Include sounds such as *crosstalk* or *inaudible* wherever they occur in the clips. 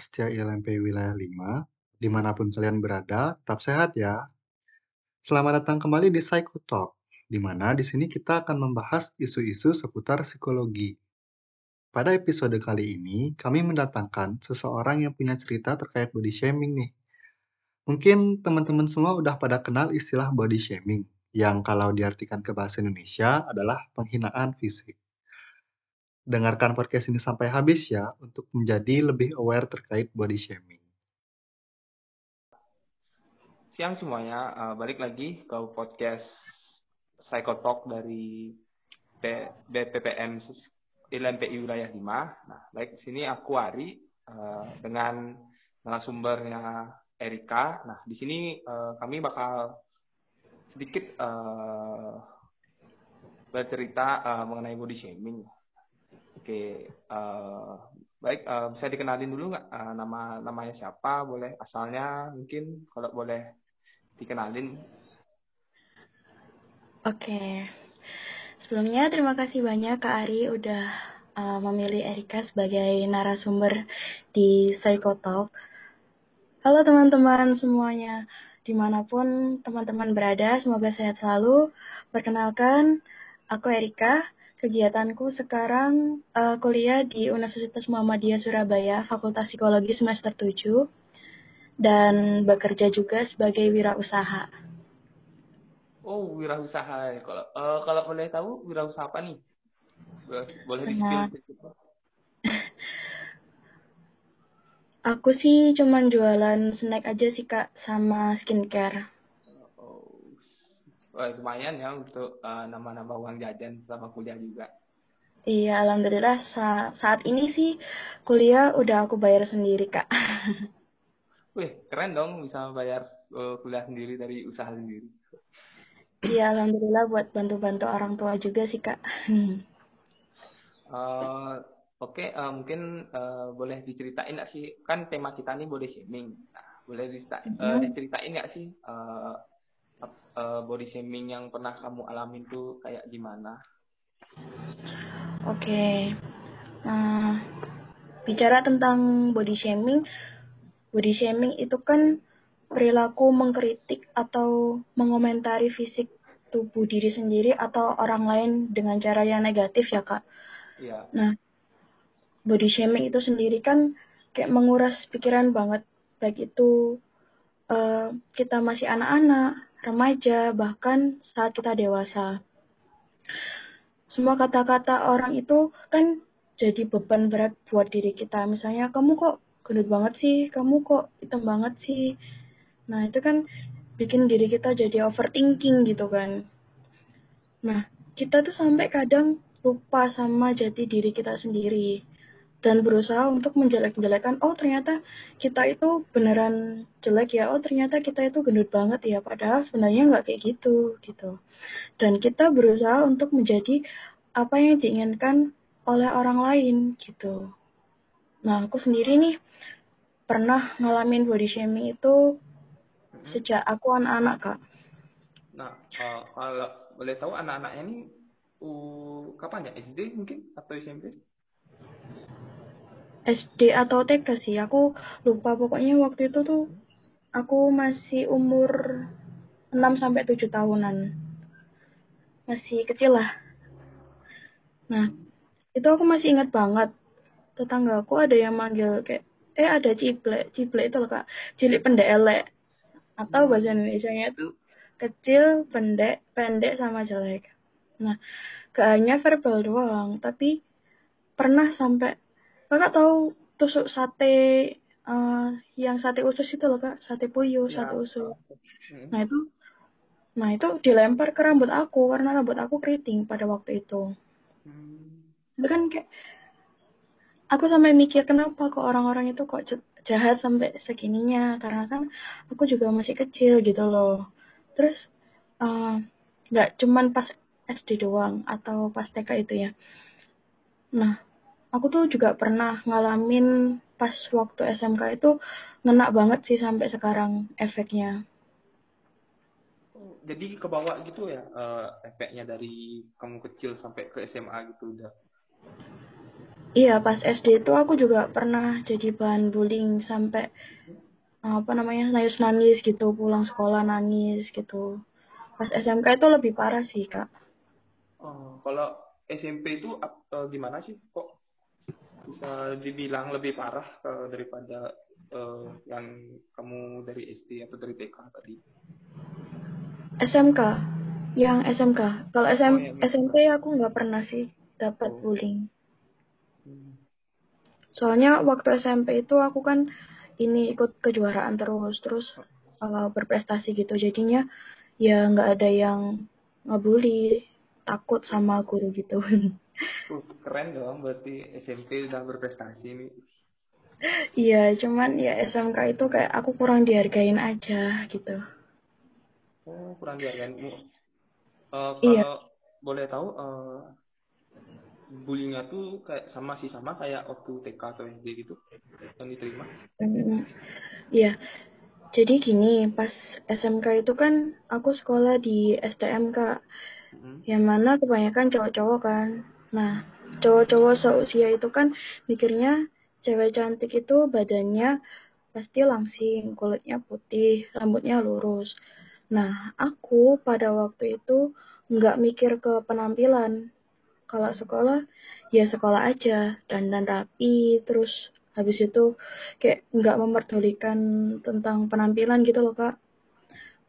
Setia ILMP Wilayah 5, di mana pun kalian berada, tetap sehat ya. Selamat datang kembali di Psycho Talk, di mana di sini kita akan membahas isu-isu seputar psikologi. Pada episode kali ini, kami mendatangkan seseorang yang punya cerita terkait body shaming nih. Mungkin teman-teman semua udah pada kenal istilah body shaming, yang kalau diartikan ke bahasa Indonesia adalah penghinaan fisik. Dengarkan podcast ini sampai habis ya, untuk menjadi lebih aware terkait body shaming. Siang semuanya, uh, balik lagi ke podcast Psychotalk dari B- BPPM LMPI Wilayah 5. Nah, baik di sini aku Ari uh, dengan narasumbernya Erika. Nah, di sini uh, kami bakal sedikit uh, bercerita uh, mengenai body shaming. Oke, uh, baik uh, bisa dikenalin dulu nggak uh, nama namanya siapa? Boleh asalnya mungkin kalau boleh dikenalin. Oke, sebelumnya terima kasih banyak Kak Ari udah uh, memilih Erika sebagai narasumber di Psychotalk. Halo teman-teman semuanya, di mana pun teman-teman berada, semoga sehat selalu. Perkenalkan, aku Erika. Kegiatanku sekarang uh, kuliah di Universitas Muhammadiyah Surabaya, Fakultas Psikologi semester 7 dan bekerja juga sebagai wirausaha. Oh, wirausaha. Kalau uh, kalau boleh tahu wirausaha apa nih? Boleh di nah. Aku sih cuman jualan snack aja sih kak sama skincare. Wah, lumayan ya untuk uh, nama-nama uang jajan selama kuliah juga. Iya, alhamdulillah sa saat ini sih kuliah udah aku bayar sendiri kak. *laughs* Wih, keren dong bisa bayar uh, kuliah sendiri dari usaha sendiri. Iya, alhamdulillah buat bantu-bantu orang tua juga sih kak. uh, *laughs* Oke, okay, uh, mungkin uh, boleh diceritain nggak sih? Kan tema kita nih body shaming. Nah, boleh diceritain, uh, diceritain nggak sih uh, uh, body shaming yang pernah kamu alamin tuh kayak gimana? Oke, okay. nah bicara tentang body shaming, body shaming itu kan perilaku mengkritik atau mengomentari fisik tubuh diri sendiri atau orang lain dengan cara yang negatif ya kak. Iya. Nah body shaming itu sendiri kan kayak menguras pikiran banget baik itu uh, kita masih anak-anak, remaja, bahkan saat kita dewasa. Semua kata-kata orang itu kan jadi beban berat buat diri kita. Misalnya, kamu kok gendut banget sih, kamu kok hitam banget sih. Nah, itu kan bikin diri kita jadi overthinking gitu kan. Nah, kita tuh sampai kadang lupa sama jati diri kita sendiri dan berusaha untuk menjelek-jelekan oh ternyata kita itu beneran jelek ya. Oh ternyata kita itu gendut banget ya padahal sebenarnya nggak kayak gitu gitu. Dan kita berusaha untuk menjadi apa yang diinginkan oleh orang lain gitu. Nah aku sendiri nih pernah ngalamin body shaming itu sejak aku anak-anak kak. Nah uh, kalau boleh tahu anak-anaknya ini uh, kapan ya? SD mungkin? Atau SMP SD atau TK sih. Aku lupa. Pokoknya waktu itu tuh aku masih umur 6 sampai 7 tahunan. Masih kecil lah. Nah itu aku masih ingat banget. Tetangga aku ada yang manggil kayak eh ada ciblek ciblek itu loh kak. Cilik pendek elek atau bahasa Indonesia nya itu kecil pendek pendek sama jelek. Nah gak hanya verbal doang tapi pernah sampai kakak tahu tusuk sate uh, yang sate usus itu loh kak sate puyuh ya. sate usus hmm. nah itu nah itu dilempar ke rambut aku karena rambut aku keriting pada waktu itu hmm. itu kan kayak aku sampai mikir kenapa kok orang-orang itu kok jahat sampai segininya karena kan aku juga masih kecil gitu loh terus eh, nggak uh, cuman pas SD doang atau pas TK itu ya nah aku tuh juga pernah ngalamin pas waktu SMK itu ngena banget sih sampai sekarang efeknya. Oh, jadi ke bawah gitu ya uh, efeknya dari kamu kecil sampai ke SMA gitu udah. Iya, pas SD itu aku juga pernah jadi bahan bullying sampai apa namanya nangis-nangis gitu, pulang sekolah nangis gitu. Pas SMK itu lebih parah sih, Kak. Oh, kalau SMP itu uh, gimana sih kok bisa dibilang lebih parah uh, daripada uh, yang kamu dari SD atau dari TK tadi? SMK, yang SMK. Kalau SM, oh, ya, SMP aku nggak pernah sih dapat oh. bullying. Soalnya waktu SMP itu aku kan ini ikut kejuaraan terus, terus uh, berprestasi gitu. Jadinya ya nggak ada yang ngebully, takut sama guru gitu. *laughs* Uh, keren dong, berarti SMP udah berprestasi nih. Iya, cuman ya SMK itu kayak aku kurang dihargain aja gitu. Oh, kurang dihargain. Uh, kalau iya. boleh tahu, uh, bullyingnya tuh kayak sama sih sama kayak waktu TK atau SD gitu yang diterima? Iya. Mm, Jadi gini, pas SMK itu kan aku sekolah di STM kak, mm. yang mana kebanyakan cowok-cowok kan. Nah, cowok-cowok seusia itu kan mikirnya cewek cantik itu badannya pasti langsing, kulitnya putih, rambutnya lurus. Nah, aku pada waktu itu nggak mikir ke penampilan, kalau sekolah ya sekolah aja dan dan rapi terus habis itu kayak nggak memperdulikan tentang penampilan gitu loh kak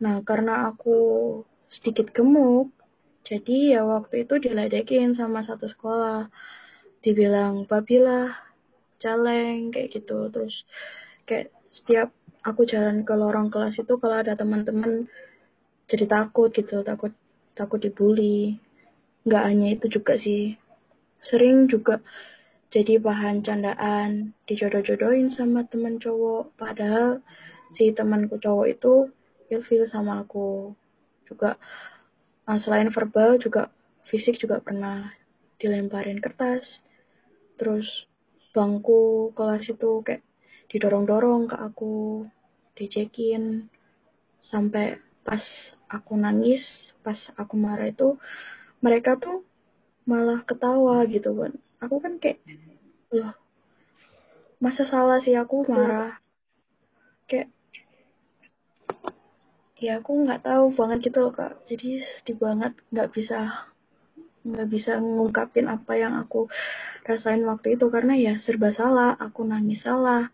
nah karena aku sedikit gemuk jadi ya waktu itu diledekin sama satu sekolah. Dibilang babilah caleng kayak gitu. Terus kayak setiap aku jalan ke lorong kelas itu kalau ada teman-teman jadi takut gitu takut takut dibully. Nggak hanya itu juga sih. Sering juga jadi bahan candaan dijodoh-jodohin sama teman cowok. Padahal si temanku cowok itu ilfil sama aku. Juga selain verbal juga fisik juga pernah dilemparin kertas. Terus bangku kelas itu kayak didorong-dorong ke aku dicekin. Sampai pas aku nangis pas aku marah itu mereka tuh malah ketawa gitu kan. Aku kan kayak loh masa salah sih aku marah kayak ya aku nggak tahu banget gitu loh kak. Jadi sedih banget nggak bisa nggak bisa ngungkapin apa yang aku rasain waktu itu. Karena ya serba salah aku nangis salah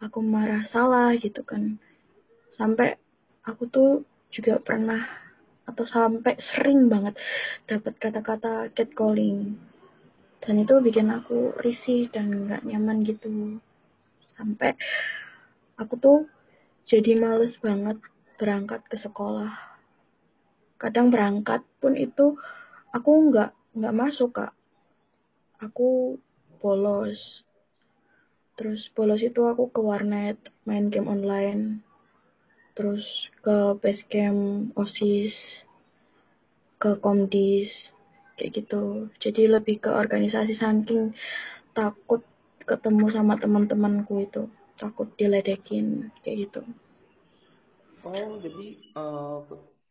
aku marah salah gitu kan. Sampai aku tuh juga pernah atau sampai sering banget dapat kata-kata catcalling. Dan itu bikin aku risih dan nggak nyaman gitu. Sampai aku tuh jadi males banget berangkat ke sekolah. Kadang berangkat pun itu aku nggak nggak masuk kak. Aku bolos. Terus bolos itu aku ke warnet main game online. Terus ke basecamp osis ke komdis kayak gitu. Jadi lebih ke organisasi saking takut ketemu sama teman-temanku itu takut diledekin kayak gitu oh jadi uh,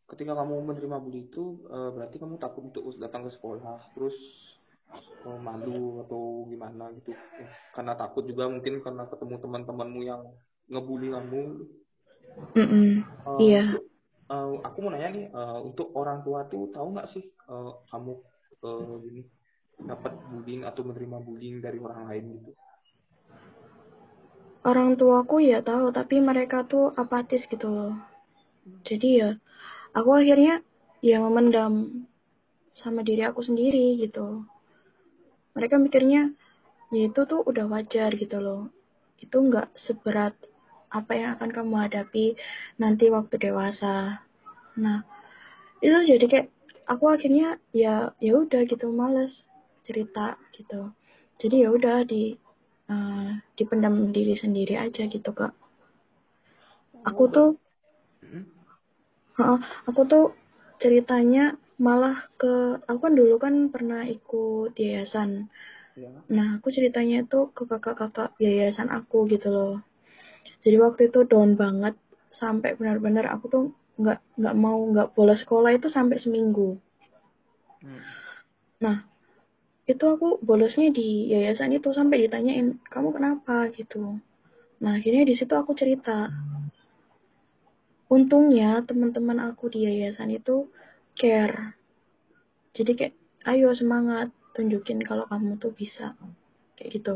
ketika kamu menerima bully itu uh, berarti kamu takut untuk datang ke sekolah terus uh, malu atau gimana gitu karena takut juga mungkin karena ketemu teman-temanmu yang ngebully kamu Mm -mm. Uh, iya. Uh, aku mau nanya nih, uh, untuk orang tua tuh tahu nggak sih uh, kamu uh, gini dapat bullying atau menerima bullying dari orang lain gitu? Orang tuaku ya tahu, tapi mereka tuh apatis gitu loh. Jadi ya, aku akhirnya ya memendam sama diri aku sendiri gitu. Mereka mikirnya ya itu tuh udah wajar gitu loh. Itu nggak seberat apa yang akan kamu hadapi nanti waktu dewasa. Nah, itu jadi kayak aku akhirnya ya ya udah gitu males cerita gitu. Jadi ya udah di uh, dipendam diri sendiri aja gitu kak. Aku tuh, uh, aku tuh ceritanya malah ke aku kan dulu kan pernah ikut yayasan. Ya. Nah, aku ceritanya itu ke kakak-kakak yayasan aku gitu loh jadi waktu itu down banget sampai benar-benar aku tuh nggak nggak mau nggak bolos sekolah itu sampai seminggu hmm. nah itu aku bolosnya di yayasan itu sampai ditanyain kamu kenapa? gitu. Nah akhirnya di situ aku cerita. Untungnya teman-teman aku di yayasan itu care. Jadi kayak ayo semangat tunjukin kalau kamu tuh bisa. Kayak gitu.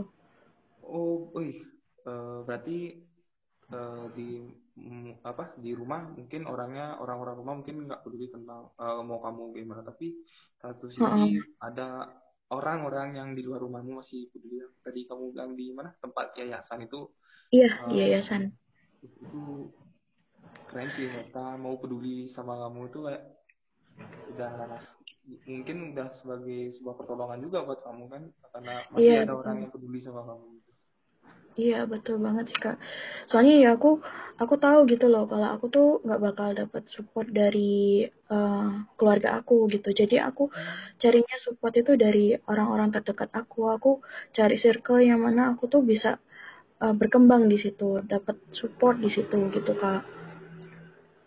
Oh wih. Uh, berarti uh, di mm, apa di rumah mungkin orangnya orang-orang rumah mungkin nggak peduli tentang uh, mau kamu gimana. Tapi satu sisi uh -uh. ada orang-orang yang di luar rumahmu masih peduli tadi kamu bilang di mana? Tempat yayasan itu? Iya uh, yayasan. itu keren sih mereka mau peduli sama kamu itu kayak udah mungkin udah sebagai sebuah pertolongan juga buat kamu kan? Karena masih iya, ada orang yang peduli sama kamu Iya betul banget sih kak. Soalnya ya aku aku tahu gitu loh kalau aku tuh nggak bakal dapat support dari uh, keluarga aku gitu. Jadi aku carinya support itu dari orang-orang terdekat aku. Aku cari circle yang mana aku tuh bisa uh, berkembang di situ, dapat support di situ gitu kak.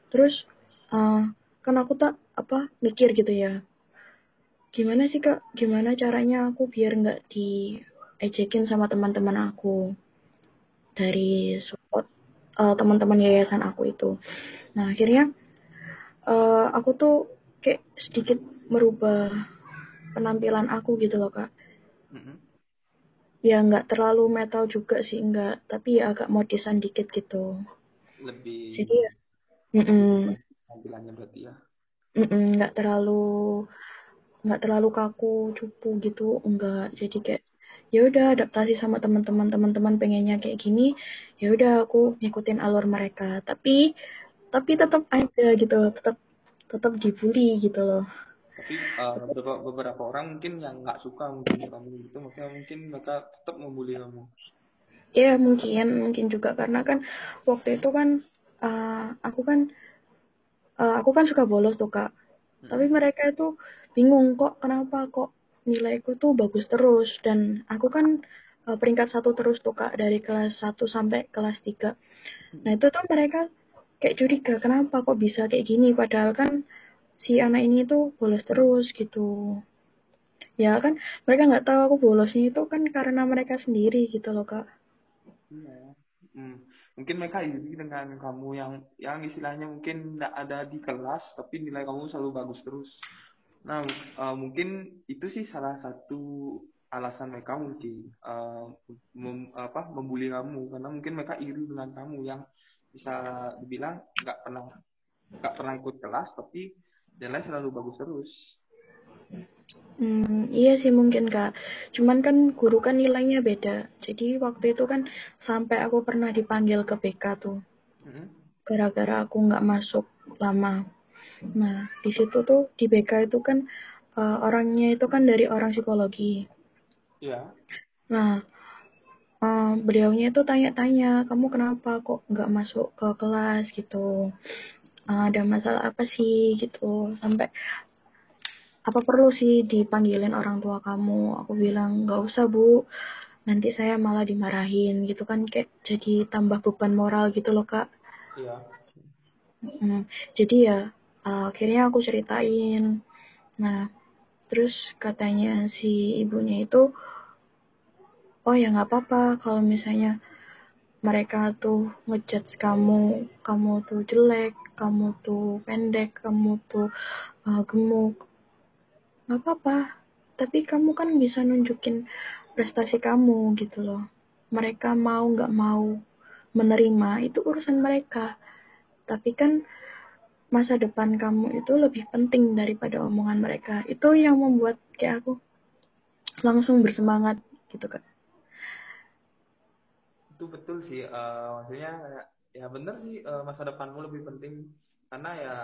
Terus uh, kan aku tak apa mikir gitu ya. Gimana sih kak? Gimana caranya aku biar nggak diejekin sama teman-teman aku? Dari support uh, teman-teman yayasan aku itu. Nah akhirnya uh, aku tuh kayak sedikit merubah penampilan aku gitu loh kak. Mm-hmm. Ya nggak terlalu metal juga sih nggak, tapi ya agak modisan dikit gitu. Lebih. Jadi ya. Mm Tampilannya berarti ya. nggak terlalu nggak terlalu kaku cupu gitu enggak jadi kayak ya udah adaptasi sama teman-teman teman-teman pengennya kayak gini ya udah aku ngikutin alur mereka. Tapi tapi tetap ada gitu tetap tetap dibully gitu loh. Tapi uh, beberapa, beberapa orang mungkin yang nggak suka mungkin kamu gitu makanya mungkin mereka tetap membuli kamu. Ya mungkin mungkin juga. Karena kan waktu itu kan uh, aku kan uh, aku kan suka bolos tuh kak. Hmm. tapi mereka itu bingung kok kenapa? Kok nilaiku tuh bagus terus. Dan aku kan uh, peringkat satu terus tuh kak dari kelas 1 sampai kelas 3 nah itu tuh mereka kayak curiga kenapa kok bisa kayak gini? Padahal kan si anak ini tuh bolos terus gitu. Ya kan mereka nggak tahu aku bolosnya itu kan karena mereka sendiri gitu loh kak. Iya. hmm. mungkin mereka iri dengan kamu yang yang istilahnya mungkin nggak ada di kelas tapi nilai kamu selalu bagus terus Nah, uh, mungkin itu sih salah satu alasan mereka mungkin uh, mem, apa membuli kamu karena mungkin mereka iri dengan kamu yang bisa dibilang nggak pernah nggak pernah ikut kelas tapi nilai selalu bagus terus. Hmm, iya sih mungkin kak. Cuman kan guru kan nilainya beda. Jadi waktu itu kan sampai aku pernah dipanggil ke BK tuh. Hmm? Gara-gara aku nggak masuk lama Nah, di situ tuh di BK itu kan uh, orangnya itu kan dari orang psikologi. Iya. Nah, uh, beliaunya itu tanya-tanya, kamu kenapa kok nggak masuk ke kelas gitu? Uh, ada masalah apa sih gitu? Sampai apa perlu sih dipanggilin orang tua kamu? Aku bilang nggak usah bu, nanti saya malah dimarahin gitu kan kayak jadi tambah beban moral gitu loh kak. Iya. Hmm, jadi ya uh, akhirnya aku ceritain. Nah terus katanya si ibunya itu oh ya nggak apa-apa kalau misalnya mereka tuh ngejudge kamu kamu tuh jelek kamu tuh pendek kamu tuh uh, gemuk. Nggak apa-apa tapi kamu kan bisa nunjukin prestasi kamu gitu loh. Mereka mau nggak mau menerima itu urusan mereka. Tapi kan masa depan kamu itu lebih penting daripada omongan mereka. Itu yang membuat kayak aku langsung bersemangat gitu kan. Itu betul sih, uh, maksudnya ya bener sih uh, masa depanmu lebih penting karena ya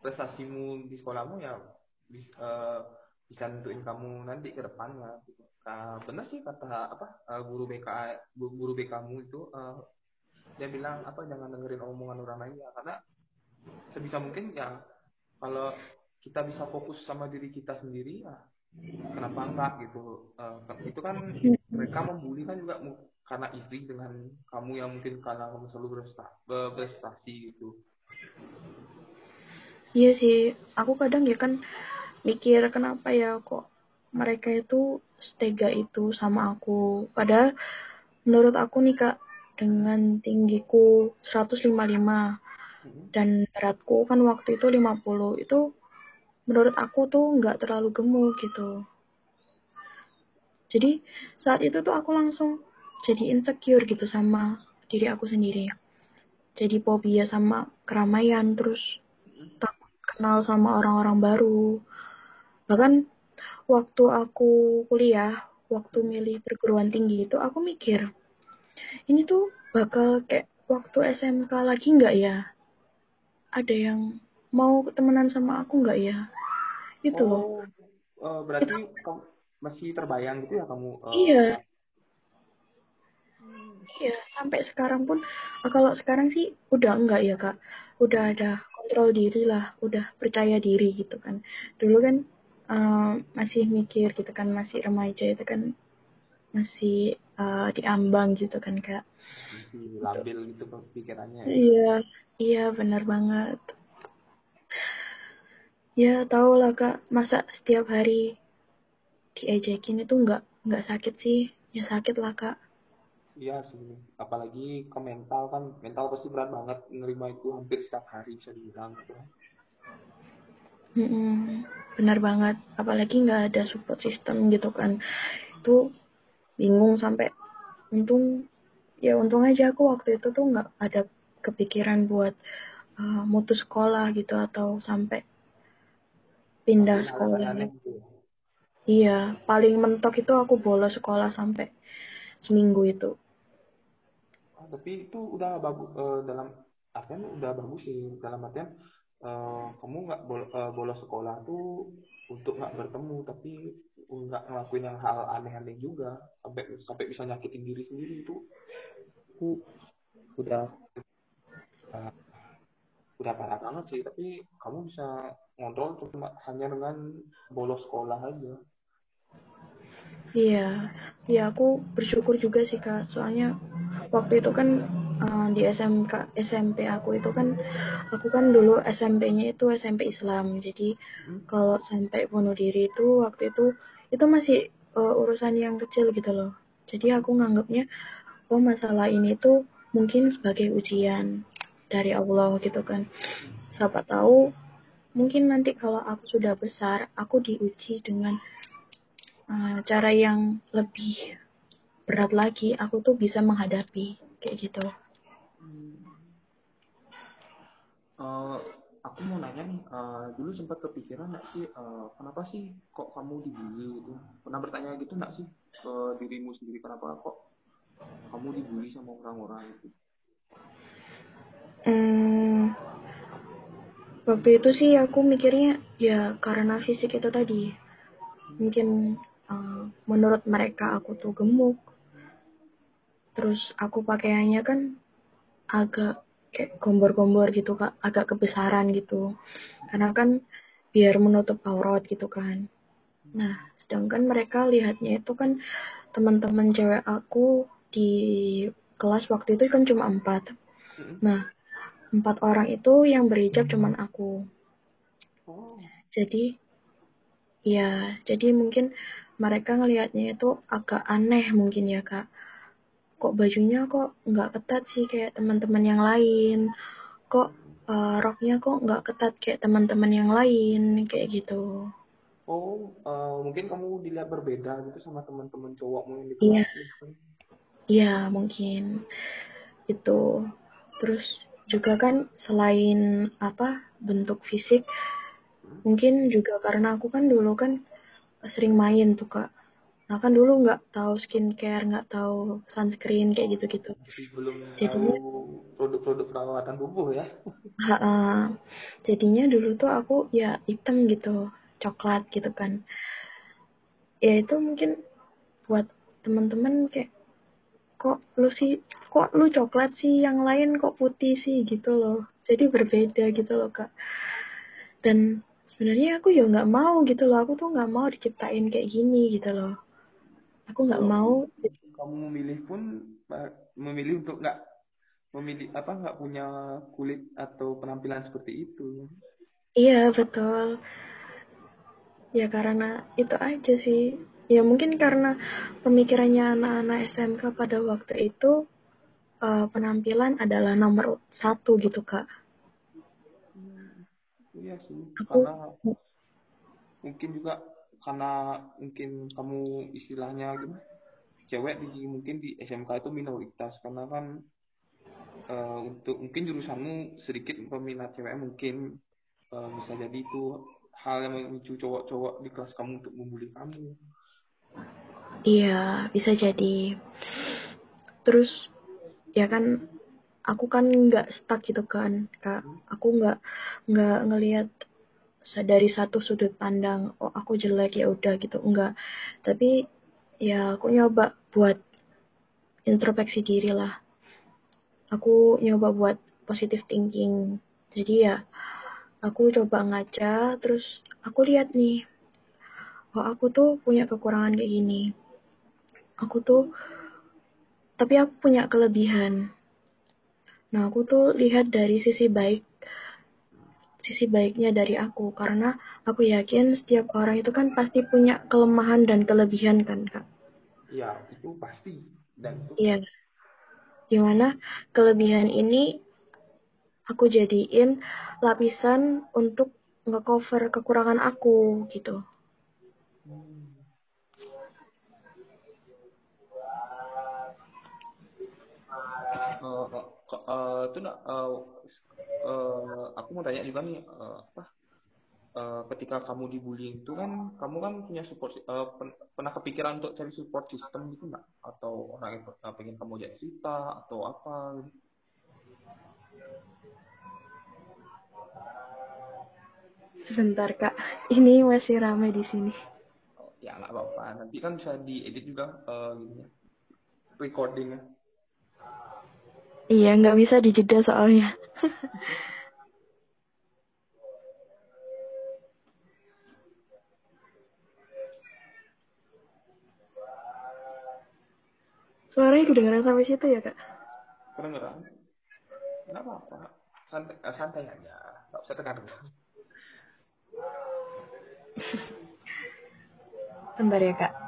prestasimu di sekolahmu ya bisa, uh, bisa nentuin kamu nanti ke depannya. Gitu. Uh, bener sih kata apa uh, guru BK guru BK kamu itu uh, dia bilang apa jangan dengerin omongan orang lain ya karena sebisa mungkin ya kalau kita bisa fokus sama diri kita sendiri ya kenapa enggak gitu uh, itu kan mereka membuli kan juga karena iri dengan kamu yang mungkin karena kamu selalu berprestasi gitu iya sih aku kadang ya kan mikir kenapa ya kok mereka itu setega itu sama aku. Padahal menurut aku nih kak, dengan tinggiku 155 dan beratku kan waktu itu 50 itu menurut aku tuh nggak terlalu gemuk gitu. Jadi saat itu tuh aku langsung jadi insecure gitu sama diri aku sendiri. Jadi fobia sama keramaian terus takut kenal sama orang-orang baru. Bahkan waktu aku kuliah, waktu milih perguruan tinggi itu aku mikir, ini tuh bakal kayak waktu SMK lagi nggak ya? Ada yang mau temenan sama aku nggak ya? Itu oh, loh. Uh, berarti itu, kamu masih terbayang gitu ya kamu? Uh, iya. Iya, sampai sekarang pun kalau sekarang sih udah enggak ya kak, udah ada kontrol diri lah, udah percaya diri gitu kan. Dulu kan uh, masih mikir gitu kan, masih remaja itu kan masih uh, diambang gitu kan kak. Masih labil gitu pikirannya. Iya, iya benar banget. Ya tau lah kak, masa setiap hari diejekin itu nggak nggak sakit sih, ya sakit lah kak. Iya sih, apalagi ke mental kan, mental pasti berat banget nerima itu hampir setiap hari bisa dibilang gitu. Hmm, benar banget, apalagi nggak ada support system gitu kan, itu bingung sampai untung ya untung aja aku waktu itu tuh nggak ada kepikiran buat uh, mutus sekolah gitu atau sampai pindah sekolah. Gitu. Ya? Iya, paling mentok itu aku bolos sekolah sampai seminggu itu tapi itu udah bagus uh, dalam artian udah bagus sih dalam artian uh, kamu nggak bol uh, bolos sekolah tuh untuk nggak bertemu tapi nggak ngelakuin yang hal aneh-aneh juga sampai sampai bisa nyakitin diri sendiri itu itu udah uh, udah parah banget sih tapi kamu bisa ngontrol cuma hanya dengan bolos sekolah aja Iya, ya aku bersyukur juga sih kak. Soalnya waktu itu kan uh, di SMK SMP aku itu kan aku kan dulu SMP-nya itu SMP Islam. Jadi hmm. kalau sampai bunuh diri itu waktu itu itu masih uh, urusan yang kecil gitu loh. Jadi aku nganggapnya oh masalah ini tuh mungkin sebagai ujian dari Allah gitu kan. Siapa tahu mungkin nanti kalau aku sudah besar aku diuji dengan uh, cara yang lebih berat lagi aku tuh bisa menghadapi kayak gitu. Uh, aku mau nanya nih, uh, dulu sempat kepikiran nggak sih, uh, kenapa sih kok kamu dibully itu? Pernah bertanya gitu nggak sih ke dirimu sendiri kenapa kok kamu dibully sama orang-orang itu? Hmm, waktu itu sih aku mikirnya ya karena fisik itu tadi. Mungkin uh, menurut mereka aku tuh gemuk. Terus aku pakaiannya kan agak kayak gombor-gombor gitu kak. Agak kebesaran gitu. Karena kan biar menutup aurat gitu kan. Nah sedangkan mereka lihatnya itu kan teman-teman cewek aku di kelas waktu itu kan cuma empat. Nah empat orang itu yang berhijab cuman aku. Oh. jadi ya jadi mungkin mereka ngelihatnya itu agak aneh mungkin ya kak. Kok bajunya kok nggak ketat sih kayak teman-teman yang lain? Kok uh, roknya kok nggak ketat kayak teman-teman yang lain? Kayak gitu. Oh uh, mungkin kamu dilihat berbeda gitu sama teman-teman cowokmu yang di kelas iya gitu. iya mungkin. Itu. Terus juga kan selain apa bentuk fisik mungkin juga karena aku kan dulu kan sering main tuh kak. Nah kan dulu nggak tahu skincare nggak tahu sunscreen kayak gitu gitu belum jadi produk-produk perawatan tubuh ya. Ha -ha. jadinya dulu tuh aku ya hitam gitu coklat gitu kan. Ya itu mungkin buat teman-teman kayak kok lu sih kok lu coklat sih yang lain kok putih sih gitu loh. Jadi berbeda gitu loh kak. Dan sebenarnya aku ya nggak mau gitu loh. Aku tuh nggak mau diciptain kayak gini gitu loh. Aku nggak mau. kamu memilih pun memilih untuk nggak memilih apa nggak punya kulit atau penampilan seperti itu. Iya betul. Ya karena itu aja sih ya mungkin karena pemikirannya anak-anak SMK pada waktu itu uh, penampilan adalah nomor satu gitu kak. Hmm, iya sih. Aku karena mungkin juga karena mungkin kamu istilahnya gimana cewek di mungkin di SMK itu minoritas. Karena kan uh, untuk mungkin jurusanmu sedikit peminat cewek mungkin uh, bisa jadi itu hal yang memicu cowok-cowok di kelas kamu untuk membuli kamu Iya, bisa jadi. Terus ya kan aku kan nggak stuck gitu kan, kak. Aku nggak nggak ngelihat dari satu sudut pandang, oh aku jelek ya udah gitu, enggak. Tapi ya aku nyoba buat introspeksi diri lah. Aku nyoba buat positive thinking. Jadi ya aku coba ngaca, terus aku lihat nih, oh aku tuh punya kekurangan kayak gini aku tuh tapi aku punya kelebihan. Nah aku tuh lihat dari sisi baik sisi baiknya dari aku. Karena aku yakin setiap orang itu kan pasti punya kelemahan dan kelebihan kan kak? Iya itu pasti. Dan itu iya. Gimana kelebihan ini aku jadiin lapisan untuk ngecover kekurangan aku gitu hmm. Uh, uh, itu uh, uh, aku mau tanya juga nih uh, apa? Uh, ketika kamu dibullying itu kan kamu kan punya support uh, pen, pernah kepikiran untuk cari support system gitu nggak? Atau orang yang uh, pengen kamu jadi cerita atau apa? Sebentar kak, ini masih ramai di sini. Oh, ya nggak apa-apa, nanti kan bisa diedit juga uh, gini, recordingnya. Iya, nggak bisa dijeda soalnya. *laughs* Suaranya kedengeran sampai situ ya, Kak? Kedengeran. Nggak apa-apa. Santai, eh, santai aja. Nggak usah tekan. Bentar ya, Kak.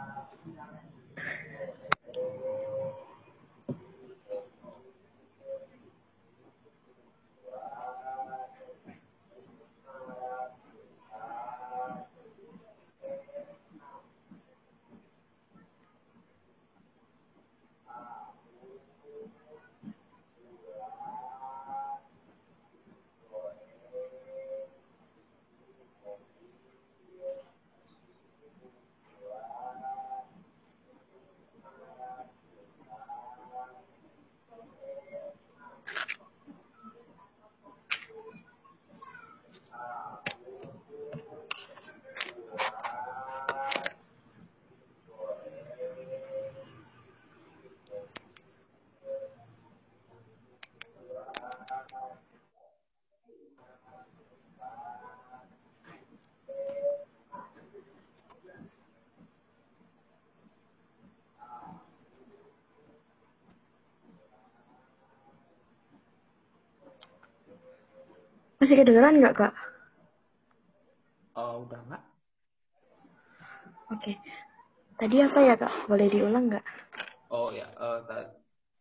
Masih kedengeran nggak, Kak? Oh, udah nggak. Oke. Tadi apa ya, Kak? Boleh diulang nggak? Oh ya, uh,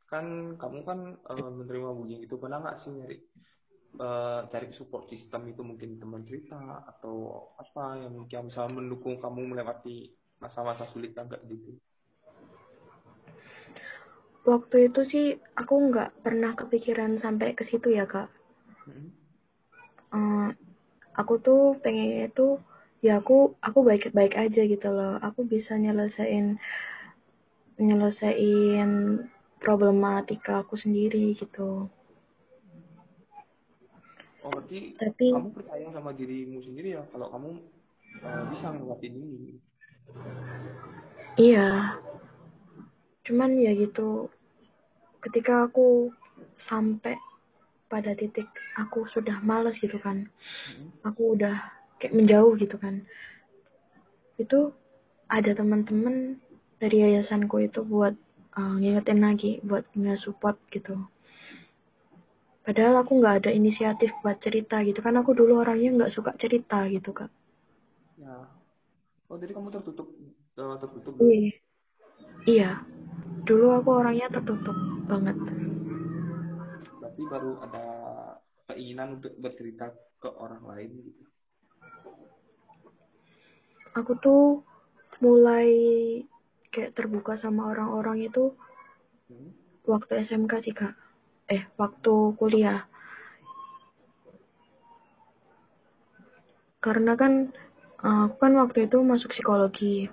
kan kamu kan uh, menerima bullying itu pernah nggak sih nyari uh, cari support system itu mungkin teman cerita atau apa yang mungkin bisa mendukung kamu melewati masa-masa sulit agak gitu? Waktu itu sih aku nggak pernah kepikiran sampai ke situ ya kak. Hmm uh, aku tuh pengen itu ya aku aku baik-baik aja gitu loh. Aku bisa nyelesain nyelesain problematika aku sendiri gitu. Oh berarti tapi kamu percaya sama dirimu sendiri ya? Kalau kamu uh, bisa ngelewatin ini. Iya. Cuman ya gitu ketika aku sampai pada titik aku sudah males gitu kan aku udah kayak menjauh gitu kan itu ada teman-teman dari yayasanku itu buat uh, ngingetin lagi buat nge-support gitu padahal aku nggak ada inisiatif buat cerita gitu kan aku dulu orangnya nggak suka cerita gitu kak ya Oh, jadi kamu tertutup uh, tertutup. Iya. Iya. Dulu aku orangnya tertutup banget. Berarti baru ada keinginan untuk bercerita ke orang lain gitu. Aku tuh mulai kayak terbuka sama orang-orang itu hmm? waktu SMK sih kak. Eh, waktu kuliah. Karena kan aku kan waktu itu masuk psikologi.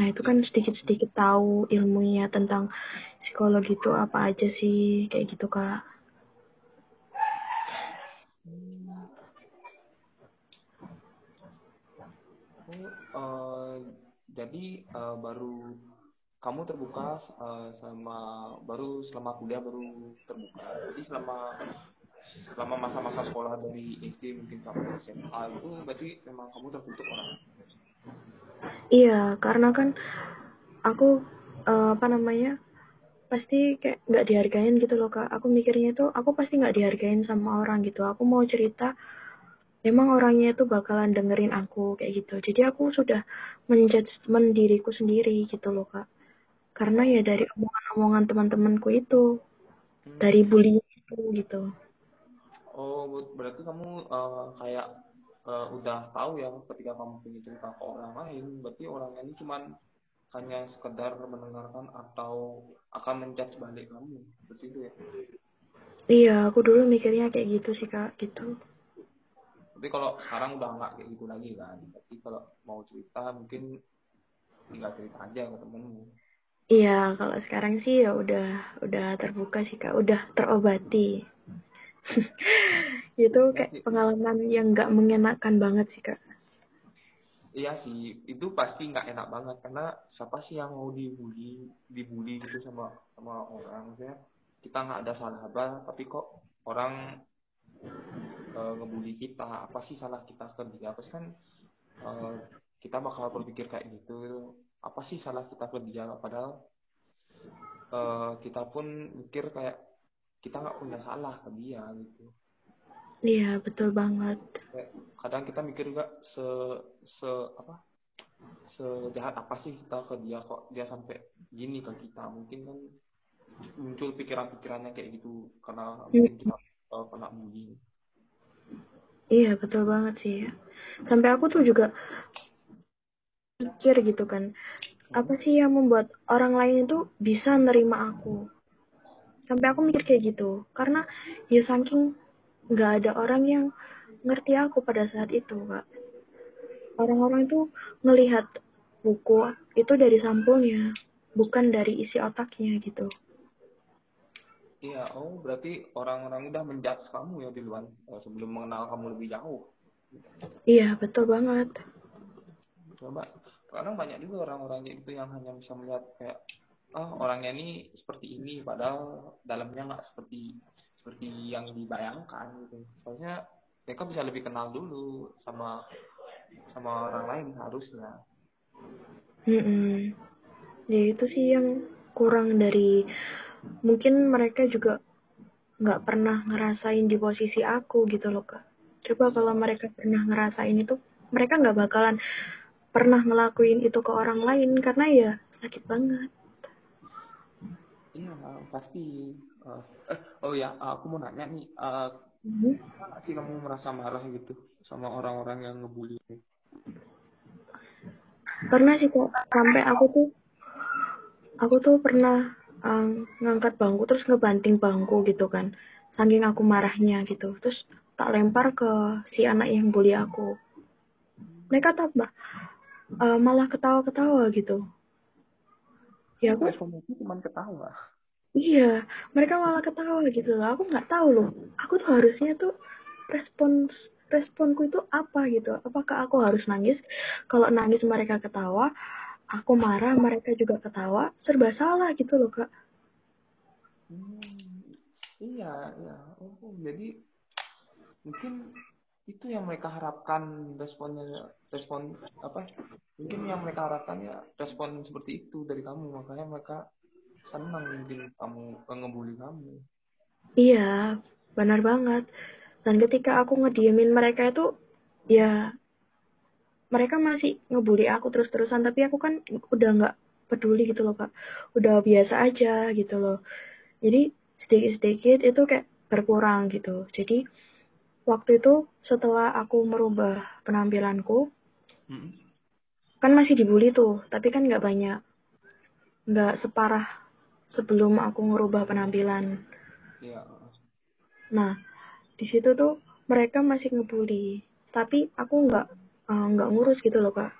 Nah, itu kan sedikit-sedikit tahu ilmunya tentang psikologi itu apa aja sih, kayak gitu, Kak. Oh, uh, jadi uh, baru kamu terbuka uh, sama baru selama kuliah baru terbuka. Jadi selama selama masa-masa sekolah dari SD mungkin sampai SMA itu berarti memang kamu tertutup orang. Iya, karena kan aku uh, apa namanya pasti kayak nggak dihargain gitu loh kak. Aku mikirnya itu aku pasti nggak dihargain sama orang gitu. Aku mau cerita memang orangnya itu bakalan dengerin aku kayak gitu. Jadi aku sudah menjudgment diriku sendiri gitu loh kak. Karena ya dari omongan-omongan teman-temanku itu hmm. dari bullying itu gitu. Oh berarti kamu uh, kayak uh, udah tahu ya ketika kamu punya cerita ke orang lain berarti orangnya ini cuman hanya sekedar mendengarkan atau akan menjudge balik kamu seperti itu ya? Iya aku dulu mikirnya kayak gitu sih kak gitu tapi kalau sekarang udah nggak kayak gitu lagi kan tapi kalau mau cerita mungkin tinggal cerita aja ke temenmu. Iya kalau sekarang sih ya udah udah terbuka sih kak. Udah terobati. *laughs* Itu kayak pengalaman yang nggak mengenakan banget sih kak. Iya sih. Itu pasti nggak enak banget. Karena siapa sih yang mau dibully dibully gitu sama sama orang? Maksudnya kita nggak ada salah apa tapi kok orang uh, ngebully kita apa sih salah kita ke dia pasti kan uh, kita bakal berpikir kayak gitu. Apa sih salah kita ke dia? Padahal uh, kita pun mikir kayak kita nggak punya salah ke dia gitu. Iya betul banget. Kayak, kadang kita mikir juga se se apa sejahat apa sih kita ke dia kok dia sampai gini ke kita. Mungkin kan muncul pikiran-pikirannya kayak gitu karena mungkin kita uh, kena bullying Iya betul banget sih ya. Sampai aku tuh juga pikir gitu kan, apa sih yang membuat orang lain itu bisa nerima aku? Sampai aku mikir kayak gitu, karena ya saking nggak ada orang yang ngerti aku pada saat itu, kak. Orang-orang itu ngelihat buku itu dari sampulnya, bukan dari isi otaknya gitu. Iya, oh berarti orang-orang udah menjudge kamu ya di luar eh, sebelum mengenal kamu lebih jauh. Iya, betul banget. Coba, kadang banyak juga orang-orang itu yang hanya bisa melihat kayak, oh orangnya ini seperti ini, padahal dalamnya nggak seperti seperti yang dibayangkan gitu. Soalnya mereka bisa lebih kenal dulu sama sama orang lain harusnya. Mm -mm. Ya itu sih yang kurang dari mungkin mereka juga nggak pernah ngerasain di posisi aku gitu loh kak. Coba kalau mereka pernah ngerasain itu mereka nggak bakalan pernah ngelakuin itu ke orang lain karena ya sakit banget. Iya pasti. Uh, eh, oh ya aku mau nanya nih uh, hmm? sih kamu merasa marah gitu sama orang-orang yang ngebully pernah sih kok sampai aku tuh aku tuh pernah um, ngangkat bangku terus ngebanting bangku gitu kan. Saking aku marahnya gitu. Terus tak lempar ke si anak yang bully aku. Mereka tambah uh, malah ketawa-ketawa gitu. Ya aku cuma ketawa. Iya mereka malah ketawa gitu loh. Aku nggak tahu loh. Aku tuh harusnya tuh respons responku itu apa gitu. Apakah aku harus nangis? Kalau nangis mereka ketawa aku marah mereka juga ketawa serba salah gitu loh kak. Hmm, iya iya. Oh jadi mungkin itu yang mereka harapkan responnya respon apa mungkin yang mereka harapkan ya respon seperti itu dari kamu. Makanya mereka senang mungkin kamu ngebully kamu. Iya benar banget. Dan ketika aku ngediemin mereka itu ya mereka masih ngebully aku terus-terusan tapi aku kan udah nggak peduli gitu loh kak udah biasa aja gitu loh jadi sedikit-sedikit itu kayak berkurang gitu jadi waktu itu setelah aku merubah penampilanku hmm. kan masih dibully tuh tapi kan nggak banyak nggak separah sebelum aku ngerubah penampilan ya. nah di situ tuh mereka masih ngebully tapi aku nggak uh, nggak ngurus gitu loh kak.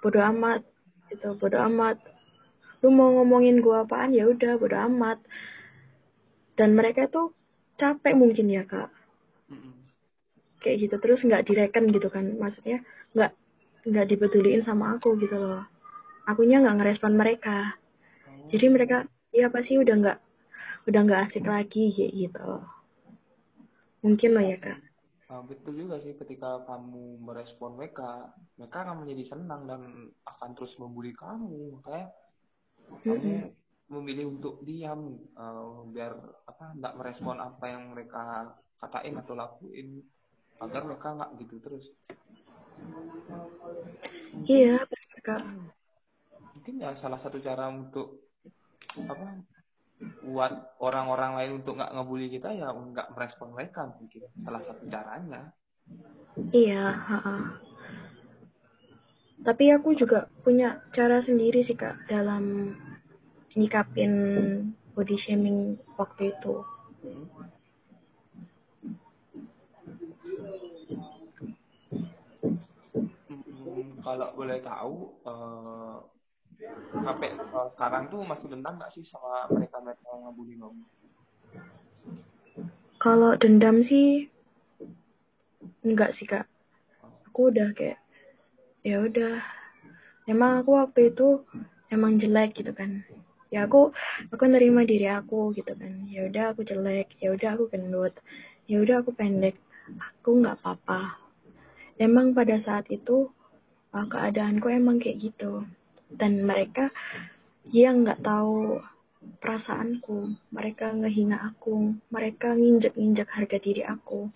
Bodoh amat gitu bodoh amat. Lu mau ngomongin gua apaan? Ya udah bodoh amat. Dan mereka tuh capek mungkin ya kak. Kayak gitu terus nggak direken gitu kan. Maksudnya nggak nggak dipeduliin sama aku gitu loh. Akunya nggak ngerespon mereka. Jadi mereka ya pasti udah nggak udah nggak asik lagi kayak gitu. Mungkin loh ya kak Nah, betul juga sih ketika kamu merespon mereka, mereka akan menjadi senang dan akan terus membuli kamu. Makanya mm-hmm. kamu memilih untuk diam uh, biar apa nggak merespon apa yang mereka katain atau lakuin agar mereka nggak gitu terus iya kak mungkin ya salah satu cara untuk apa buat orang-orang lain untuk nggak ngebully kita ya nggak merespon mereka mungkin salah satu caranya iya ha -ha. tapi aku juga punya cara sendiri sih kak dalam nyikapin body shaming waktu itu hmm. kalau boleh tahu uh, sampai uh, sekarang tuh masih dendam nggak sih sama mereka mereka yang ngebully kamu? Kalau dendam sih enggak sih kak. Aku udah kayak ya udah. Emang aku waktu itu emang jelek gitu kan. Ya aku aku nerima diri aku gitu kan. Ya udah aku jelek. Ya udah aku gendut. Ya udah aku pendek. Aku nggak apa-apa. Emang pada saat itu uh, keadaanku emang kayak gitu dan mereka yang nggak tahu perasaanku. Mereka ngehina aku. Mereka nginjek-nginjek harga diri aku.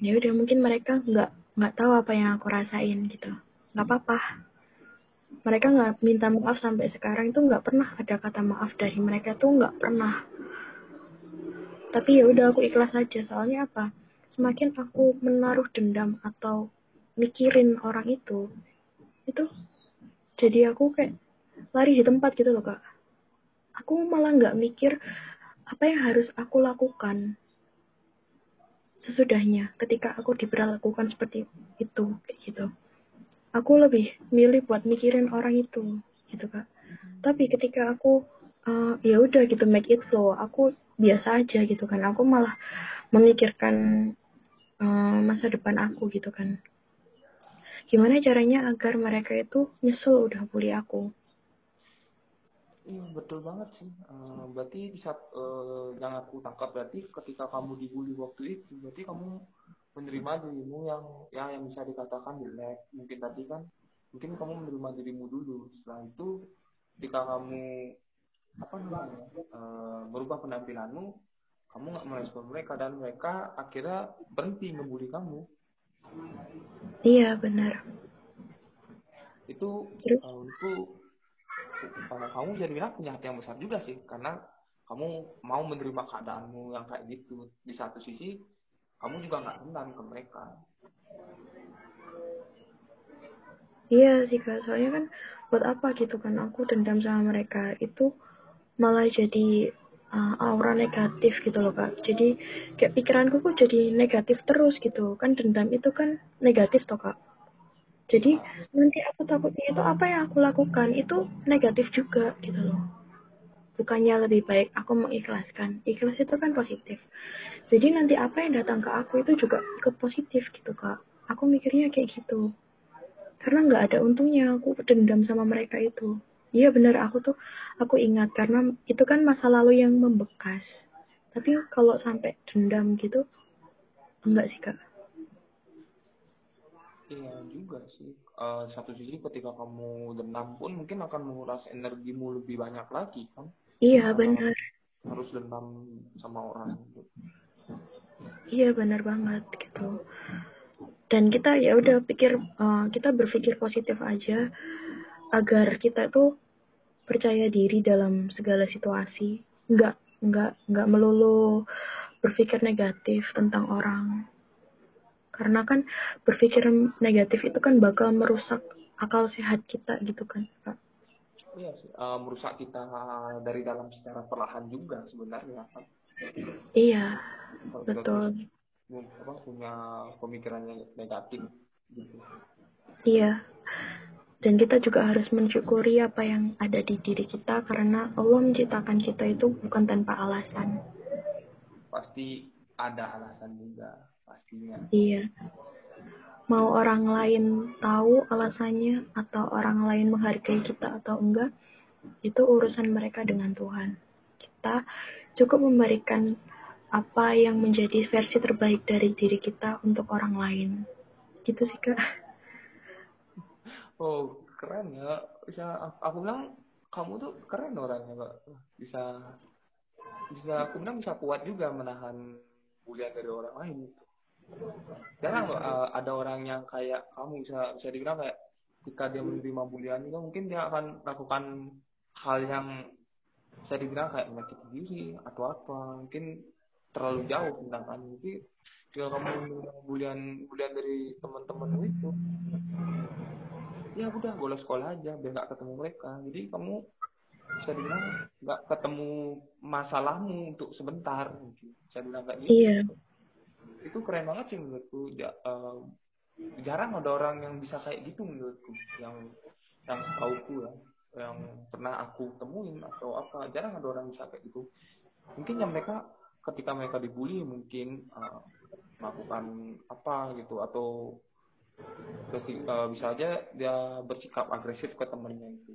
Ya udah mungkin mereka nggak nggak tahu apa yang aku rasain gitu. Nggak apa-apa. Mereka nggak minta maaf sampai sekarang itu nggak pernah ada kata maaf dari mereka tuh nggak pernah. Tapi ya udah aku ikhlas aja. Soalnya apa? Semakin aku menaruh dendam atau mikirin orang itu itu jadi aku kayak lari di tempat gitu loh kak. Aku malah nggak mikir apa yang harus aku lakukan sesudahnya ketika aku diperlakukan seperti itu kayak gitu. Aku lebih milih buat mikirin orang itu gitu kak. Tapi ketika aku uh, ya udah gitu make it flow aku biasa aja gitu kan. Aku malah memikirkan uh, masa depan aku gitu kan gimana caranya agar mereka itu nyesel udah bully aku Iya betul banget sih. Uh, berarti di saat uh, yang aku tangkap berarti ketika kamu dibully waktu itu, berarti kamu menerima dirimu yang ya yang bisa dikatakan jelek. Mungkin tadi kan, mungkin kamu menerima dirimu dulu. Setelah itu, ketika kamu apa namanya uh, merubah penampilanmu, kamu nggak merespon mereka dan mereka akhirnya berhenti membuli kamu. Iya benar. Itu Terus? Uh, itu uh, kamu jadi bilang punya hati yang besar juga sih karena kamu mau menerima keadaanmu yang kayak gitu. Di satu sisi kamu juga nggak dendam ke mereka. Iya sih kak, soalnya kan buat apa gitu kan aku dendam sama mereka itu malah jadi uh, aura negatif gitu loh kak. Jadi kayak pikiranku kok jadi negatif terus gitu. Kan dendam itu kan negatif toh kak. Jadi nanti aku takutnya itu apa yang aku lakukan itu negatif juga gitu loh. Bukannya lebih baik aku mengikhlaskan. Ikhlas itu kan positif. Jadi nanti apa yang datang ke aku itu juga ikut positif gitu kak. Aku mikirnya kayak gitu. Karena nggak ada untungnya aku dendam sama mereka itu Iya benar aku tuh aku ingat karena itu kan masa lalu yang membekas. Tapi kalau sampai dendam gitu enggak sih kak. Iya juga sih. Uh, satu sisi ketika kamu dendam pun mungkin akan menguras energimu lebih banyak lagi kan. Iya benar. Harus dendam sama orang Iya benar banget gitu. dan kita ya udah pikir uh, kita berpikir positif aja agar kita tuh percaya diri dalam segala situasi. Nggak nggak nggak melulu berpikir negatif tentang orang. Karena kan berpikir negatif itu kan bakal merusak akal sehat kita gitu kan kak. Iya sih uh, merusak kita dari dalam secara perlahan juga sebenarnya kan iya betul. apa punya pemikiran yang negatif gitu. Iya. Dan kita juga harus mensyukuri apa yang ada di diri kita karena Allah menciptakan kita itu bukan tanpa alasan. Pasti ada alasan juga pastinya. Iya. Mau orang lain tahu alasannya atau orang lain menghargai kita atau enggak, itu urusan mereka dengan Tuhan. Kita cukup memberikan apa yang menjadi versi terbaik dari diri kita untuk orang lain. Gitu sih kak. Oh keren ya. Bisa aku bilang kamu tuh keren orangnya kak. Bisa bisa aku bilang bisa kuat juga menahan bulian dari orang lain. Jarang loh uh, ada orang yang kayak kamu bisa bisa dibilang kayak ketika dia menerima bulian juga mungkin dia akan lakukan hal yang bisa dibilang kayak menyakiti diri atau apa mungkin terlalu jauh tentang kamu jadi kalau kamu bulian bulian dari teman-teman itu ya udah boleh sekolah aja biar nggak ketemu mereka. Jadi kamu bisa dibilang nggak ketemu masalahmu untuk sebentar. Mungkin bisa bilang kayak gitu. Iya. itu keren banget sih menurutku. Ya, uh, jarang ada orang yang bisa kayak gitu menurutku. Yang yang setauku ya. Yang pernah aku temuin atau apa. Jarang ada orang bisa kayak gitu. Mungkin yang mereka ketika mereka dibully mungkin uh, melakukan apa gitu. Atau uh, bisa aja dia bersikap agresif ke temennya itu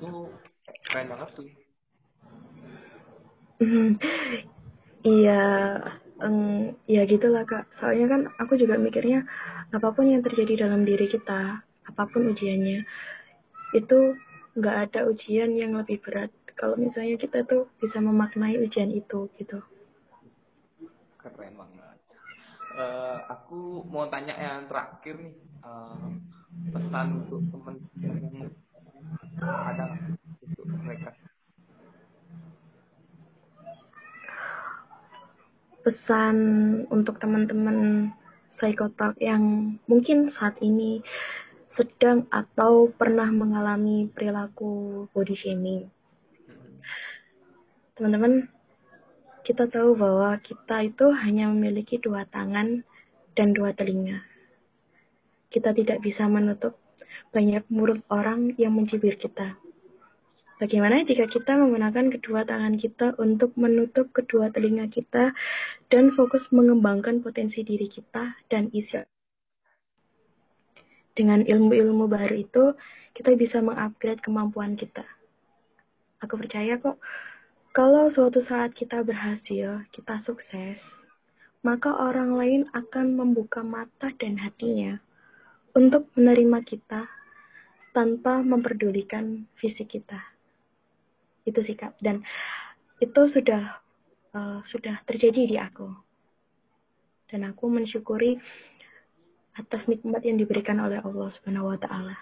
itu keren banget sih *laughs* iya um, ya gitulah kak soalnya kan aku juga mikirnya apa pun yang terjadi dalam diri kita apa pun ujiannya itu nggak ada ujian yang lebih berat kalau misalnya kita tuh bisa memaknai ujian itu gitu. Keren banget. Uh, aku mau tanya yang terakhir nih, uh, pesan untuk teman yang ada untuk mereka. Pesan untuk teman-teman psikotalk yang mungkin saat ini sedang atau pernah mengalami perilaku body shaming Teman-teman, kita tahu bahwa kita itu hanya memiliki dua tangan dan dua telinga. Kita tidak bisa menutup banyak mulut orang yang mencibir kita. Bagaimana jika kita menggunakan kedua tangan kita untuk menutup kedua telinga kita dan fokus mengembangkan potensi diri kita dan isi dengan ilmu-ilmu baru itu, kita bisa mengupgrade kemampuan kita. Aku percaya kok, kalau suatu saat kita berhasil, kita sukses, maka orang lain akan membuka mata dan hatinya untuk menerima kita tanpa memperdulikan fisik kita. Itu sih Kak. Dan itu sudah uh, sudah terjadi di aku. Dan aku mensyukuri atas nikmat yang diberikan oleh Allah Subhanahu wa taala.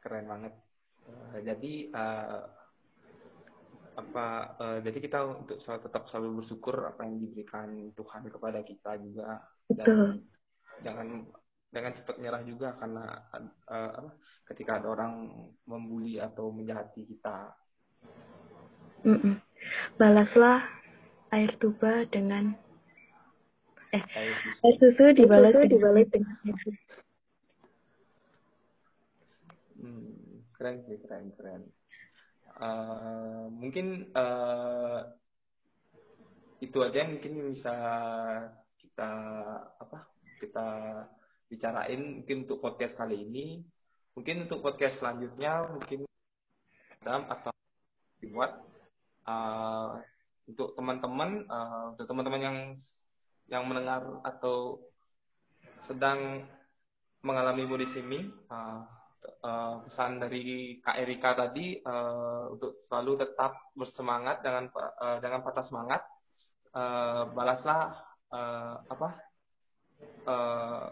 Keren banget. Eh, jadi uh, apa uh, jadi kita untuk selalu, tetap selalu bersyukur apa yang diberikan Tuhan kepada kita juga Betul. jangan jangan cepat nyerah juga karena uh, apa, ketika ada orang membuli atau menjahati kita mm -mm. balaslah air tuba dengan eh air susu, air susu dibalas dibalas dengan air susu keren sih keren keren. Uh, mungkin uh, itu aja yang mungkin bisa kita apa kita bicarain mungkin untuk podcast kali ini. Mungkin untuk podcast selanjutnya mungkin dalam atau dibuat uh, untuk teman-teman uh, untuk teman-teman yang yang mendengar atau sedang mengalami body shaming uh, uh, pesan dari Kak Erika tadi uh, untuk selalu tetap bersemangat dengan uh, dengan patah semangat uh, balaslah uh, apa uh,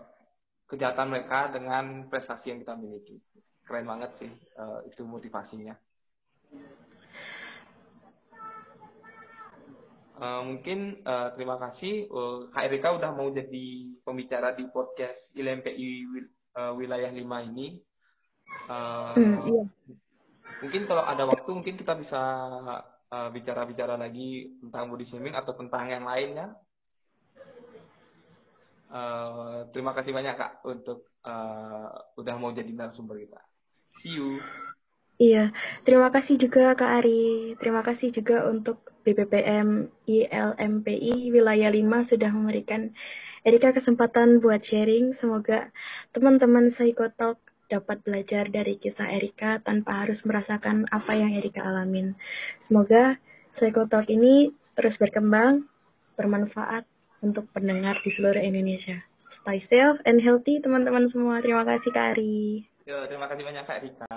kejahatan mereka dengan prestasi yang kita miliki. Keren banget sih uh, itu motivasinya. Uh, mungkin uh, terima kasih uh, Kak Erika udah mau jadi pembicara di podcast ILMPI uh, wilayah 5 ini. Uh, hmm, iya. Mungkin kalau ada waktu mungkin kita bisa bicara-bicara uh, lagi tentang body shaming atau tentang yang lainnya. Uh, terima kasih banyak Kak untuk uh, udah mau jadi narasumber kita. See you. Iya, terima kasih juga Kak Ari. Terima kasih juga untuk BPPM ILMPI Wilayah 5 sudah memberikan Erika kesempatan buat sharing. Semoga teman-teman Psychotalk dapat belajar dari kisah Erika tanpa harus merasakan apa yang Erika alamin. Semoga Psychotalk ini terus berkembang, bermanfaat untuk pendengar di seluruh Indonesia. Stay safe and healthy teman-teman semua. Terima kasih Kak Ari. Yo, terima kasih banyak Kak Erika.